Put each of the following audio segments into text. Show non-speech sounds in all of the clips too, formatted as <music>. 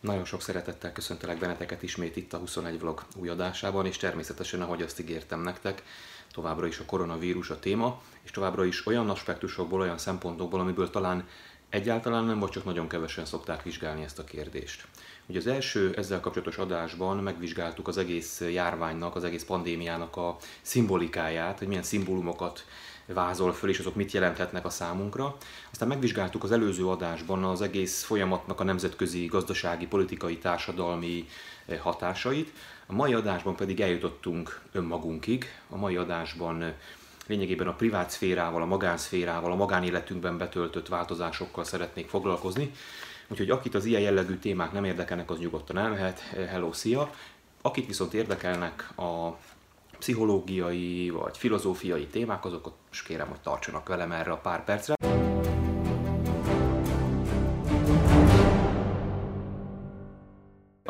Nagyon sok szeretettel köszöntelek benneteket ismét itt a 21 vlog új adásában, és természetesen, ahogy azt ígértem nektek, továbbra is a koronavírus a téma, és továbbra is olyan aspektusokból, olyan szempontokból, amiből talán egyáltalán nem, vagy csak nagyon kevesen szokták vizsgálni ezt a kérdést. Ugye az első ezzel kapcsolatos adásban megvizsgáltuk az egész járványnak, az egész pandémiának a szimbolikáját, hogy milyen szimbólumokat vázol föl, és azok mit jelenthetnek a számunkra. Aztán megvizsgáltuk az előző adásban az egész folyamatnak a nemzetközi, gazdasági, politikai, társadalmi eh, hatásait. A mai adásban pedig eljutottunk önmagunkig. A mai adásban eh, lényegében a privát szférával, a magánszférával, a magánéletünkben betöltött változásokkal szeretnék foglalkozni. Úgyhogy akit az ilyen jellegű témák nem érdekelnek, az nyugodtan elmehet. Eh, hello, szia! Akit viszont érdekelnek a pszichológiai vagy filozófiai témák, azokat most kérem, hogy tartsanak velem erre a pár percre.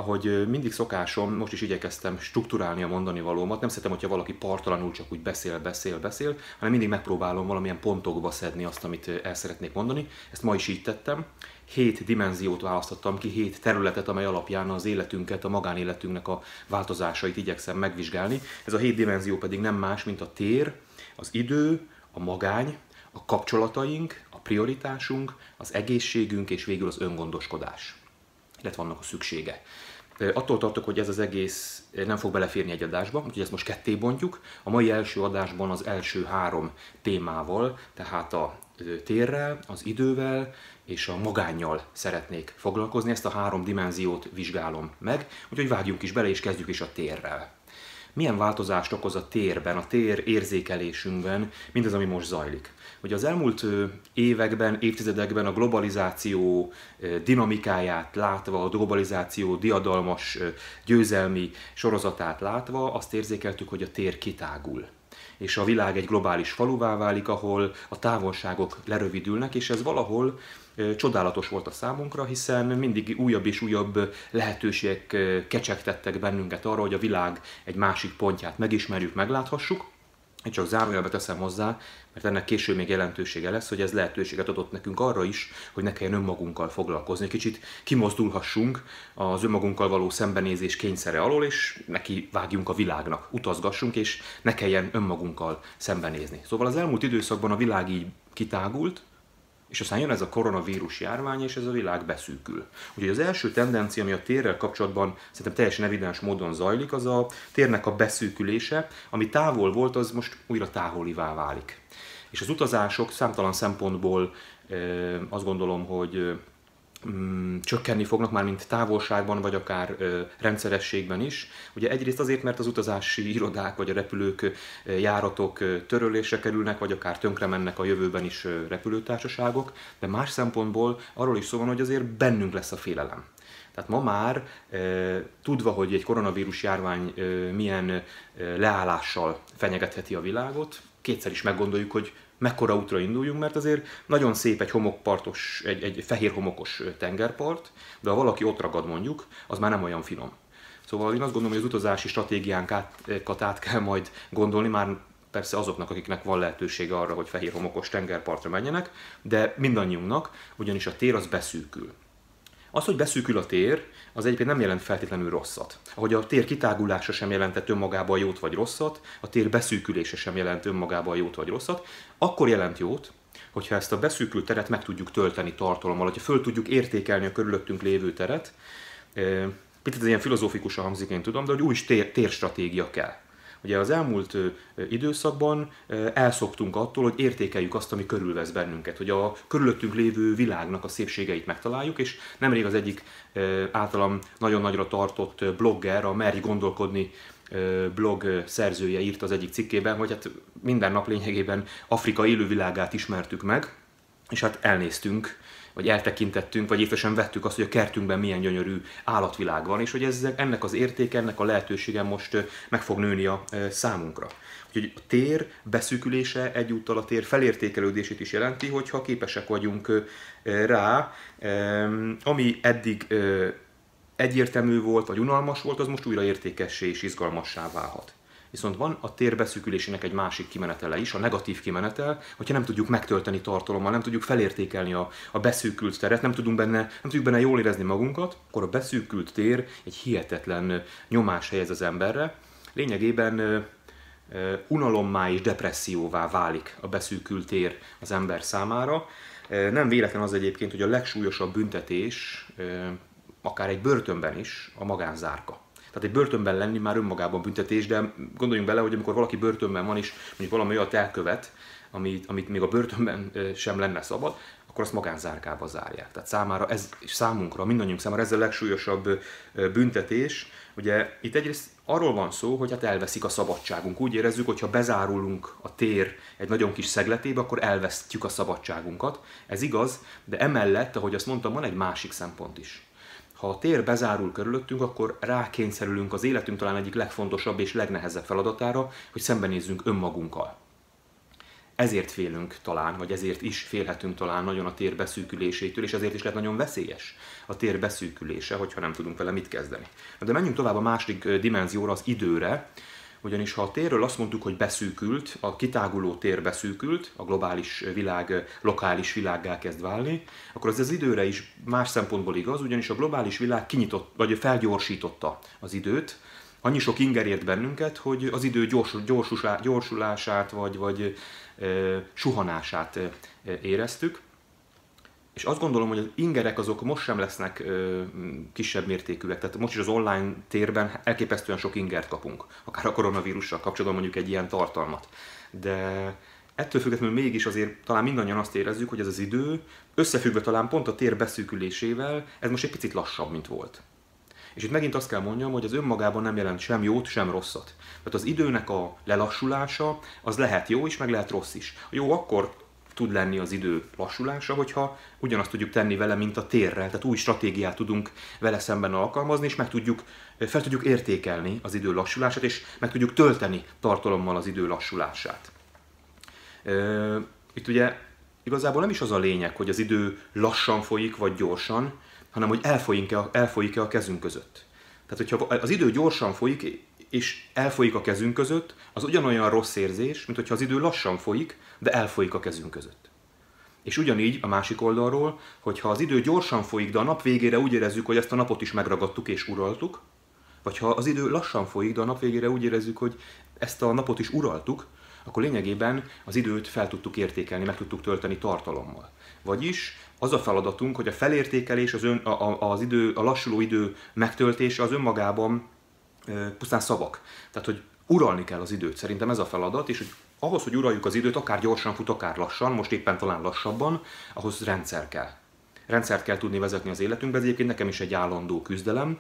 ahogy mindig szokásom, most is igyekeztem strukturálni a mondani valómat. Nem szeretem, hogyha valaki partalanul csak úgy beszél, beszél, beszél, hanem mindig megpróbálom valamilyen pontokba szedni azt, amit el szeretnék mondani. Ezt ma is így tettem. Hét dimenziót választottam ki, hét területet, amely alapján az életünket, a magánéletünknek a változásait igyekszem megvizsgálni. Ez a hét dimenzió pedig nem más, mint a tér, az idő, a magány, a kapcsolataink, a prioritásunk, az egészségünk és végül az öngondoskodás illetve vannak a szüksége. Attól tartok, hogy ez az egész nem fog beleférni egy adásba, úgyhogy ezt most ketté bontjuk. A mai első adásban az első három témával, tehát a térrel, az idővel és a magánnyal szeretnék foglalkozni. Ezt a három dimenziót vizsgálom meg, úgyhogy vágjunk is bele és kezdjük is a térrel. Milyen változást okoz a térben, a tér érzékelésünkben, mindez, ami most zajlik? hogy az elmúlt években, évtizedekben a globalizáció dinamikáját látva, a globalizáció diadalmas győzelmi sorozatát látva azt érzékeltük, hogy a tér kitágul és a világ egy globális faluvá válik, ahol a távolságok lerövidülnek, és ez valahol csodálatos volt a számunkra, hiszen mindig újabb és újabb lehetőségek kecsegtettek bennünket arra, hogy a világ egy másik pontját megismerjük, megláthassuk. Én csak zárójelbe teszem hozzá, mert ennek később még jelentősége lesz, hogy ez lehetőséget adott nekünk arra is, hogy ne kelljen önmagunkkal foglalkozni. Kicsit kimozdulhassunk az önmagunkkal való szembenézés kényszere alól, és neki vágjunk a világnak, utazgassunk, és ne kelljen önmagunkkal szembenézni. Szóval az elmúlt időszakban a világ így kitágult, és aztán jön ez a koronavírus járvány, és ez a világ beszűkül. Ugye az első tendencia, ami a térrel kapcsolatban szerintem teljesen evidens módon zajlik, az a térnek a beszűkülése, ami távol volt, az most újra távolivá válik. És az utazások számtalan szempontból azt gondolom, hogy mm, csökkenni fognak már, mint távolságban, vagy akár ö, rendszerességben is. Ugye egyrészt azért, mert az utazási irodák vagy a repülők, ö, járatok ö, törölésre kerülnek, vagy akár tönkre mennek a jövőben is ö, repülőtársaságok, de más szempontból arról is szó van, hogy azért bennünk lesz a félelem. Tehát ma már tudva, hogy egy koronavírus járvány milyen leállással fenyegetheti a világot, kétszer is meggondoljuk, hogy mekkora útra induljunk, mert azért nagyon szép egy homokpartos, egy, egy fehér homokos tengerpart, de ha valaki ott ragad mondjuk, az már nem olyan finom. Szóval én azt gondolom, hogy az utazási stratégiánkat át kell majd gondolni, már persze azoknak, akiknek van lehetősége arra, hogy fehér homokos tengerpartra menjenek, de mindannyiunknak, ugyanis a tér az beszűkül. Az, hogy beszűkül a tér, az egyébként nem jelent feltétlenül rosszat. Ahogy a tér kitágulása sem jelentett önmagában jót vagy rosszat, a tér beszűkülése sem jelent önmagában jót vagy rosszat, akkor jelent jót, hogyha ezt a beszűkült teret meg tudjuk tölteni tartalommal, hogyha föl tudjuk értékelni a körülöttünk lévő teret. Picit ilyen filozófikusan hangzik, én tudom, de hogy új tér, térstratégia kell. Ugye az elmúlt időszakban elszoktunk attól, hogy értékeljük azt, ami körülvesz bennünket, hogy a körülöttünk lévő világnak a szépségeit megtaláljuk, és nemrég az egyik általam nagyon nagyra tartott blogger, a Merj gondolkodni blog szerzője írt az egyik cikkében, hogy hát minden nap lényegében Afrika élővilágát ismertük meg, és hát elnéztünk vagy eltekintettünk, vagy észre vettük azt, hogy a kertünkben milyen gyönyörű állatvilág van, és hogy ez, ennek az értéke, ennek a lehetősége most meg fog nőni a számunkra. Úgyhogy a tér beszűkülése egyúttal a tér felértékelődését is jelenti, hogyha képesek vagyunk rá, ami eddig egyértelmű volt, vagy unalmas volt, az most újra értékessé és izgalmassá válhat. Viszont van a tér beszűkülésének egy másik kimenetele is, a negatív kimenetel, hogyha nem tudjuk megtölteni tartalommal, nem tudjuk felértékelni a, a beszűkült teret, nem tudunk benne, nem tudjuk benne jól érezni magunkat, akkor a beszűkült tér egy hihetetlen nyomás helyez az emberre. Lényegében unalommá és depresszióvá válik a beszűkült tér az ember számára. Nem véletlen az egyébként, hogy a legsúlyosabb büntetés, akár egy börtönben is, a magánzárka. Tehát egy börtönben lenni már önmagában büntetés, de gondoljunk bele, hogy amikor valaki börtönben van, és mondjuk valami olyat elkövet, amit, amit még a börtönben sem lenne szabad, akkor azt magánzárkába zárják. Tehát számára ez, és számunkra, mindannyiunk számára ez a legsúlyosabb büntetés. Ugye itt egyrészt arról van szó, hogy hát elveszik a szabadságunk. Úgy érezzük, hogy ha bezárulunk a tér egy nagyon kis szegletébe, akkor elvesztjük a szabadságunkat. Ez igaz, de emellett, ahogy azt mondtam, van egy másik szempont is. Ha a tér bezárul körülöttünk, akkor rákényszerülünk az életünk talán egyik legfontosabb és legnehezebb feladatára, hogy szembenézzünk önmagunkkal. Ezért félünk talán, vagy ezért is félhetünk talán nagyon a tér beszűkülésétől, és ezért is lehet nagyon veszélyes a tér beszűkülése, hogyha nem tudunk vele mit kezdeni. De menjünk tovább a második dimenzióra, az időre, ugyanis ha a térről azt mondtuk, hogy beszűkült, a kitáguló tér beszűkült, a globális világ lokális világgá kezd válni, akkor az az időre is más szempontból igaz, ugyanis a globális világ kinyitott, vagy felgyorsította az időt, annyi sok inger ért bennünket, hogy az idő gyors, gyorsulását, vagy, vagy e, suhanását e, éreztük. És azt gondolom, hogy az ingerek azok most sem lesznek ö, kisebb mértékűek. Tehát most is az online térben elképesztően sok ingert kapunk, akár a koronavírussal kapcsolatban mondjuk egy ilyen tartalmat. De ettől függetlenül mégis azért talán mindannyian azt érezzük, hogy ez az idő, összefüggve talán pont a tér beszűkülésével, ez most egy picit lassabb, mint volt. És itt megint azt kell mondjam, hogy az önmagában nem jelent sem jót, sem rosszat. Tehát az időnek a lelassulása, az lehet jó is, meg lehet rossz is. A jó akkor tud lenni az idő lassulása, hogyha ugyanazt tudjuk tenni vele, mint a térrel, tehát új stratégiát tudunk vele szemben alkalmazni, és meg tudjuk, fel tudjuk értékelni az idő lassulását, és meg tudjuk tölteni tartalommal az idő lassulását. Itt ugye igazából nem is az a lényeg, hogy az idő lassan folyik, vagy gyorsan, hanem hogy elfolyik-e, elfolyik-e a kezünk között. Tehát, hogyha az idő gyorsan folyik, és elfolyik a kezünk között, az ugyanolyan rossz érzés, mint hogyha az idő lassan folyik, de elfolyik a kezünk között. És ugyanígy a másik oldalról, hogyha az idő gyorsan folyik, de a nap végére úgy érezzük, hogy ezt a napot is megragadtuk és uraltuk, vagy ha az idő lassan folyik, de a nap végére úgy érezzük, hogy ezt a napot is uraltuk, akkor lényegében az időt fel tudtuk értékelni, meg tudtuk tölteni tartalommal. Vagyis az a feladatunk, hogy a felértékelés, az, ön, a, az idő, a lassuló idő megtöltése az önmagában pusztán szavak. Tehát, hogy uralni kell az időt. Szerintem ez a feladat, és hogy ahhoz, hogy uraljuk az időt, akár gyorsan fut, akár lassan, most éppen talán lassabban, ahhoz rendszer kell. Rendszert kell tudni vezetni az életünkbe, ez egyébként nekem is egy állandó küzdelem.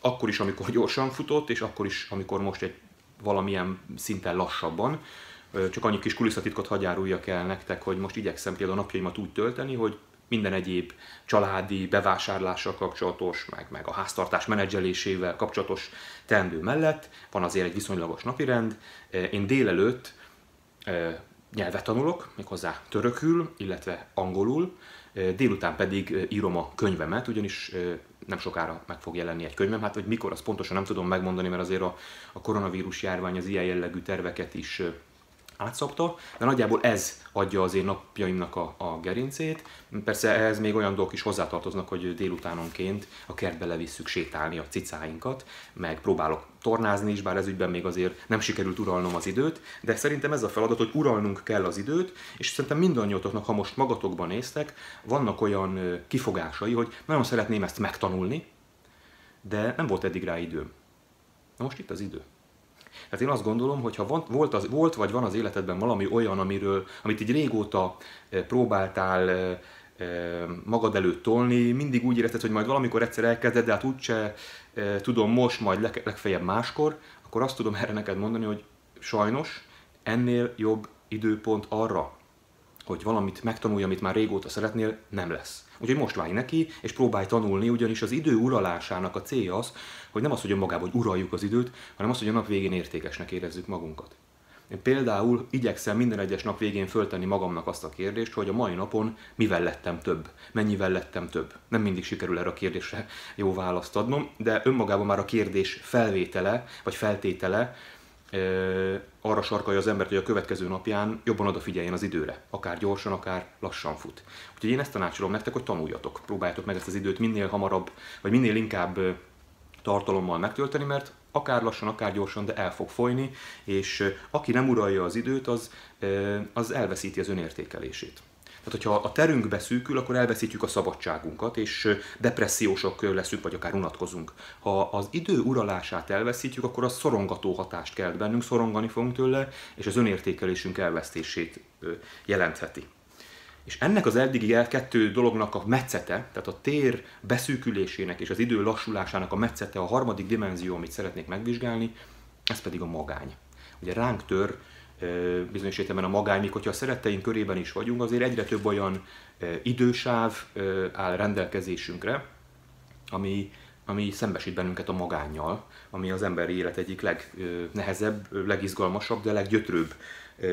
Akkor is, amikor gyorsan futott, és akkor is, amikor most egy valamilyen szinten lassabban. Csak annyi kis kulisszatitkot hagyáruljak el nektek, hogy most igyekszem például a napjaimat úgy tölteni, hogy minden egyéb családi bevásárlással kapcsolatos, meg, meg a háztartás menedzselésével kapcsolatos teendő mellett van azért egy viszonylagos napirend. Én délelőtt nyelvet tanulok, méghozzá törökül, illetve angolul, délután pedig írom a könyvemet, ugyanis nem sokára meg fog jelenni egy könyvem, hát hogy mikor, azt pontosan nem tudom megmondani, mert azért a, a koronavírus járvány az ilyen jellegű terveket is átszabta, de nagyjából ez adja az én napjaimnak a, a gerincét. Persze ehhez még olyan dolgok is hozzátartoznak, hogy délutánonként a kertbe levisszük sétálni a cicáinkat, meg próbálok tornázni is, bár ez ügyben még azért nem sikerült uralnom az időt, de szerintem ez a feladat, hogy uralnunk kell az időt, és szerintem mindannyiatoknak, ha most magatokban néztek, vannak olyan kifogásai, hogy nagyon szeretném ezt megtanulni, de nem volt eddig rá időm. Na most itt az idő. Tehát én azt gondolom, hogy ha volt, az, volt vagy van az életedben valami olyan, amiről, amit így régóta eh, próbáltál eh, eh, magad előtt tolni, mindig úgy érezted, hogy majd valamikor egyszer elkezded, de hát úgyse tudom most, majd legfeljebb máskor, akkor azt tudom erre neked mondani, hogy sajnos ennél jobb időpont arra, hogy valamit megtanulj, amit már régóta szeretnél, nem lesz. Úgyhogy most válj neki, és próbálj tanulni, ugyanis az idő uralásának a célja az, hogy nem az, hogy önmagában, hogy uraljuk az időt, hanem az, hogy a nap végén értékesnek érezzük magunkat. Én például igyekszem minden egyes nap végén föltenni magamnak azt a kérdést, hogy a mai napon mivel lettem több, mennyivel lettem több. Nem mindig sikerül erre a kérdésre jó választ adnom, de önmagában már a kérdés felvétele, vagy feltétele arra sarkalja az embert, hogy a következő napján jobban odafigyeljen az időre. Akár gyorsan, akár lassan fut. Úgyhogy én ezt tanácsolom nektek, hogy tanuljatok. Próbáljátok meg ezt az időt minél hamarabb, vagy minél inkább tartalommal megtölteni, mert akár lassan, akár gyorsan, de el fog folyni, és aki nem uralja az időt, az, az elveszíti az önértékelését. Tehát, hogyha a terünk beszűkül, akkor elveszítjük a szabadságunkat, és depressziósok leszünk, vagy akár unatkozunk. Ha az idő uralását elveszítjük, akkor az szorongató hatást kelt bennünk, szorongani fogunk tőle, és az önértékelésünk elvesztését jelentheti. És ennek az eddigi kettő dolognak a metszete, tehát a tér beszűkülésének és az idő lassulásának a metszete, a harmadik dimenzió, amit szeretnék megvizsgálni, ez pedig a magány. Ugye ránk tör bizonyos értelemben a magány, míg hogyha a szeretteink körében is vagyunk, azért egyre több olyan idősáv áll rendelkezésünkre, ami, ami szembesít bennünket a magánnyal, ami az emberi élet egyik legnehezebb, legizgalmasabb, de leggyötrőbb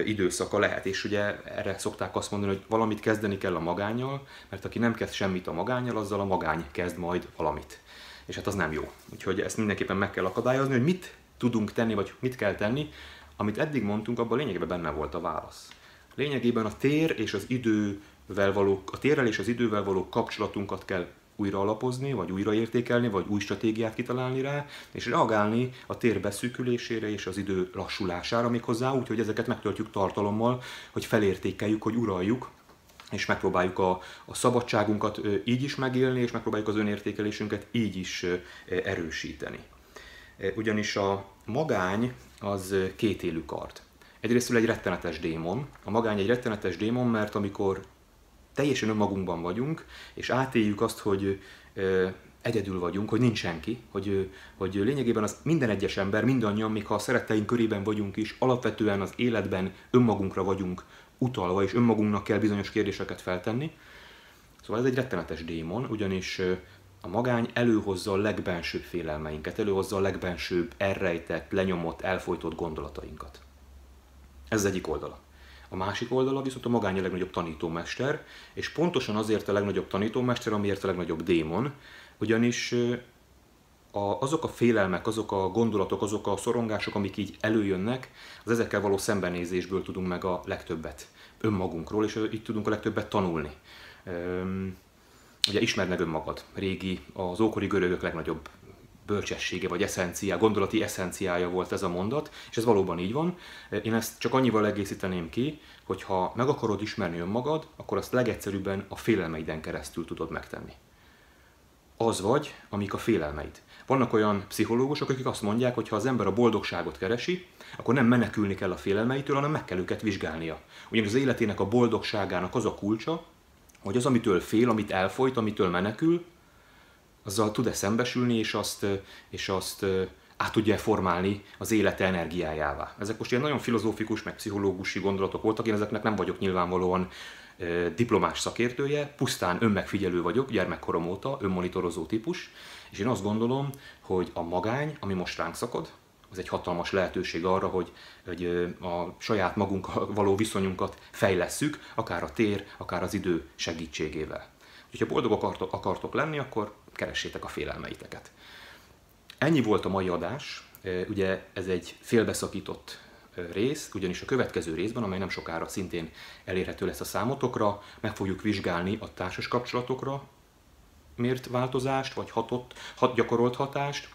időszaka lehet. És ugye erre szokták azt mondani, hogy valamit kezdeni kell a magányjal, mert aki nem kezd semmit a magányjal, azzal a magány kezd majd valamit. És hát az nem jó. Úgyhogy ezt mindenképpen meg kell akadályozni, hogy mit tudunk tenni, vagy mit kell tenni, amit eddig mondtunk, abban lényegében benne volt a válasz. Lényegében a tér és az idővel való, a térrel és az idővel való kapcsolatunkat kell újra alapozni, vagy újraértékelni, vagy új stratégiát kitalálni rá, és reagálni a tér beszűkülésére és az idő lassulására méghozzá, úgyhogy ezeket megtöltjük tartalommal, hogy felértékeljük, hogy uraljuk, és megpróbáljuk a, a szabadságunkat így is megélni, és megpróbáljuk az önértékelésünket így is erősíteni. Ugyanis a magány az kétélű kard. Egyrészt egy rettenetes démon. A magány egy rettenetes démon, mert amikor teljesen önmagunkban vagyunk, és átéljük azt, hogy egyedül vagyunk, hogy nincs senki, hogy, hogy lényegében az minden egyes ember, mindannyian, még ha a szeretteink körében vagyunk is, alapvetően az életben önmagunkra vagyunk utalva, és önmagunknak kell bizonyos kérdéseket feltenni. Szóval ez egy rettenetes démon, ugyanis a magány előhozza a legbensőbb félelmeinket, előhozza a legbensőbb elrejtett, lenyomott, elfolytott gondolatainkat. Ez egyik oldala. A másik oldala viszont a magány a legnagyobb tanítómester, és pontosan azért a legnagyobb tanítómester, amiért a legnagyobb démon, ugyanis a, azok a félelmek, azok a gondolatok, azok a szorongások, amik így előjönnek, az ezekkel való szembenézésből tudunk meg a legtöbbet önmagunkról, és így tudunk a legtöbbet tanulni. Ugye ismerd meg önmagad. Régi, az ókori görögök legnagyobb bölcsessége vagy eszenciá, gondolati eszenciája volt ez a mondat, és ez valóban így van. Én ezt csak annyival egészíteném ki, hogy ha meg akarod ismerni önmagad, akkor azt legegyszerűbben a félelmeiden keresztül tudod megtenni. Az vagy, amik a félelmeid. Vannak olyan pszichológusok, akik azt mondják, hogy ha az ember a boldogságot keresi, akkor nem menekülni kell a félelmeitől, hanem meg kell őket vizsgálnia. Ugyanis az életének a boldogságának az a kulcsa, hogy az, amitől fél, amit elfolyt, amitől menekül, azzal tud-e szembesülni, és azt, és azt át tudja formálni az élete energiájává. Ezek most ilyen nagyon filozófikus, meg pszichológusi gondolatok voltak, én ezeknek nem vagyok nyilvánvalóan diplomás szakértője, pusztán önmegfigyelő vagyok, gyermekkorom óta, önmonitorozó típus, és én azt gondolom, hogy a magány, ami most ránk szakad, az egy hatalmas lehetőség arra, hogy, hogy a saját magunk <laughs> való viszonyunkat fejlesszük, akár a tér, akár az idő segítségével. Ha boldogok akartok lenni, akkor keressétek a félelmeiteket. Ennyi volt a mai adás, ugye ez egy félbeszakított rész, ugyanis a következő részben, amely nem sokára szintén elérhető lesz a számotokra, meg fogjuk vizsgálni a társas kapcsolatokra mért változást, vagy hatott, hat, gyakorolt hatást,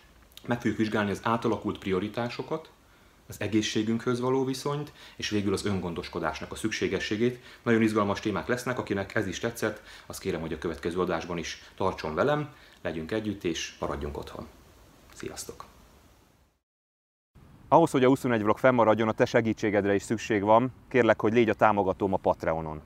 meg fogjuk vizsgálni az átalakult prioritásokat, az egészségünkhöz való viszonyt, és végül az öngondoskodásnak a szükségességét. Nagyon izgalmas témák lesznek, akinek ez is tetszett, azt kérem, hogy a következő adásban is tartson velem, legyünk együtt, és maradjunk otthon. Sziasztok! Ahhoz, hogy a 21 vlog fennmaradjon, a te segítségedre is szükség van. Kérlek, hogy légy a támogatóm a Patreonon.